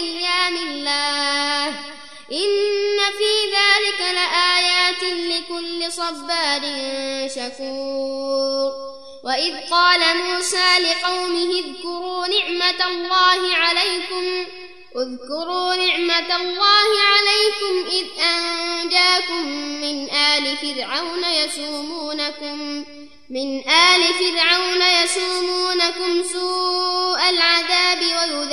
بأيام الله. إن في ذلك لآيات لكل صبار شكور. وإذ قال موسى لقومه اذكروا نعمة الله عليكم اذكروا نعمة الله عليكم إذ أنجاكم من آل فرعون يسومونكم من آل فرعون يسومونكم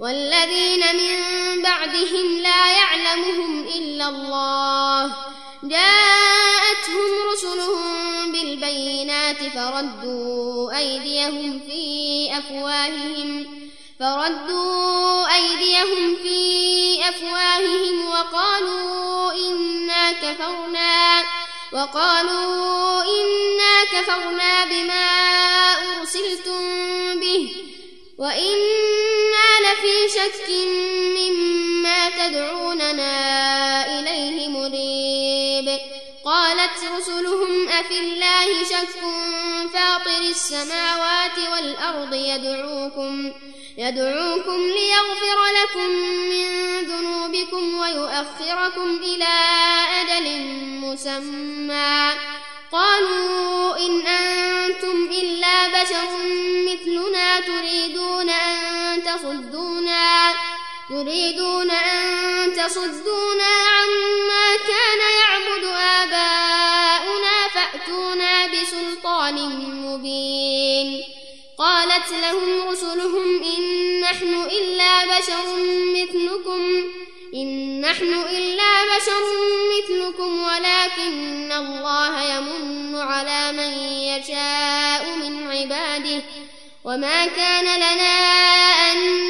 والذين من بعدهم لا يعلمهم إلا الله. جاءتهم رسلهم بالبينات فردوا أيديهم في أفواههم فردوا أيديهم في أفواههم وقالوا إنا كفرنا وقالوا إنا كفرنا بما شك مما تدعوننا إليه مريب قالت رسلهم أفي الله شك فاطر السماوات والأرض يدعوكم يدعوكم ليغفر لكم من ذنوبكم ويؤخركم إلى أجل مسمى قالوا إن تريدون أن تصدونا عما كان يعبد آباؤنا فأتونا بسلطان مبين. قالت لهم رسلهم إن نحن إلا بشر مثلكم إن نحن إلا بشر مثلكم ولكن الله يمن على من يشاء من عباده. وما كان لنا أن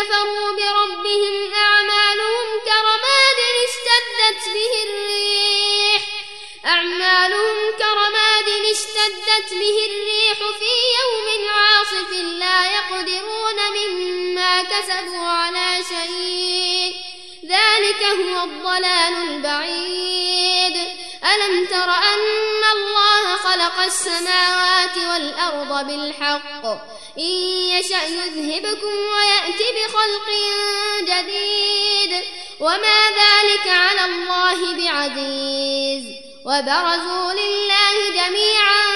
كفروا بربهم أعمالهم كرماد اشتدت به الريح. أعمالهم كرماد اشتدت به الريح في يوم عاصف لا يقدرون مما كسبوا على شيء. ذلك هو الضلال البعيد. ألم تر أن الله خلق السماوات والأرض بالحق. إن يشأ يذهبكم ويأتي بخلق جديد. وما ذلك على الله بعزيز. وبرزوا لله جميعا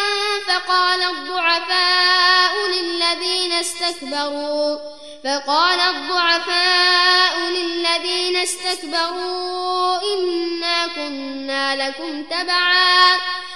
فقال الضعفاء للذين استكبروا. فقال الضعفاء للذين استكبروا إنا كنا لكم تبعا.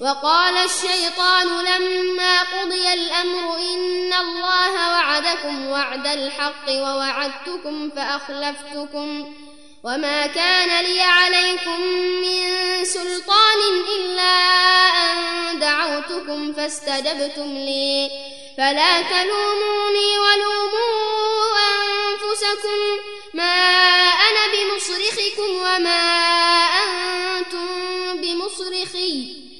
وقال الشيطان لما قضي الأمر إن الله وعدكم وعد الحق ووعدتكم فأخلفتكم وما كان لي عليكم من سلطان إلا أن دعوتكم فاستجبتم لي. فلا تلوموني ولوموا أنفسكم. ما أنا بمصرخكم وما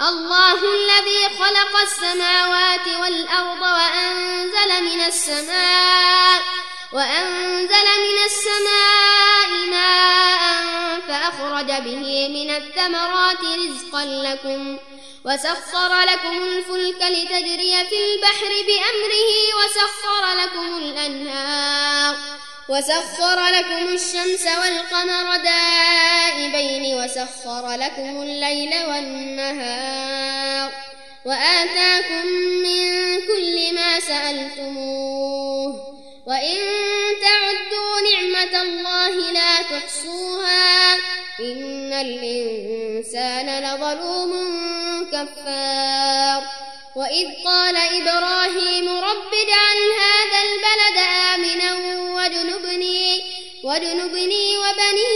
الله الذي خلق السماوات والأرض وأنزل من السماء وأنزل من السماء ماء فأخرج به من الثمرات رزقا لكم وسخر لكم الفلك لتجري في البحر بأمره وسخر لكم الأنهار وسخر لكم الشمس والقمر دائبين وسخر لكم الليل والنهار وآتاكم من كل ما سألتموه وإن تعدوا نعمة الله لا تحصوها إن الإنسان لظلوم كفار وإذ قال إبراهيم رب اجعل هذا البلد آمنا واجنبني واجنبني وبني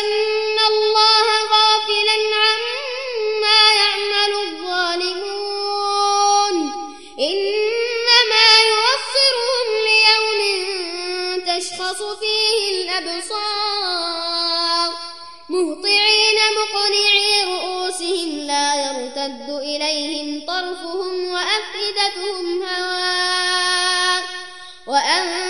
تحسبن الله غافلا عما يعمل الظالمون إنما يوفرهم ليوم تشخص فيه الأبصار مهطعين مقنعي رؤوسهم لا يرتد إليهم طرفهم وأفئدتهم هواء وأنذر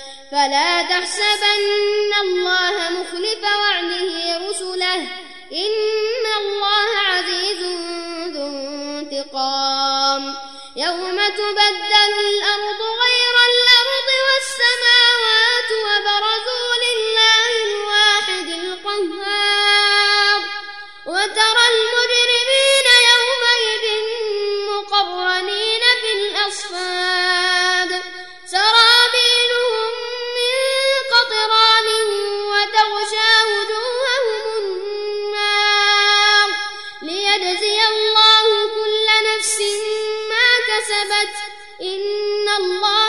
فلا تحسبن الله مخلف وعده رسله. إن الله عزيز ذو انتقام. يوم تبدل الأرض غير الأرض والسماوات الله كل نفس ما كسبت إن الله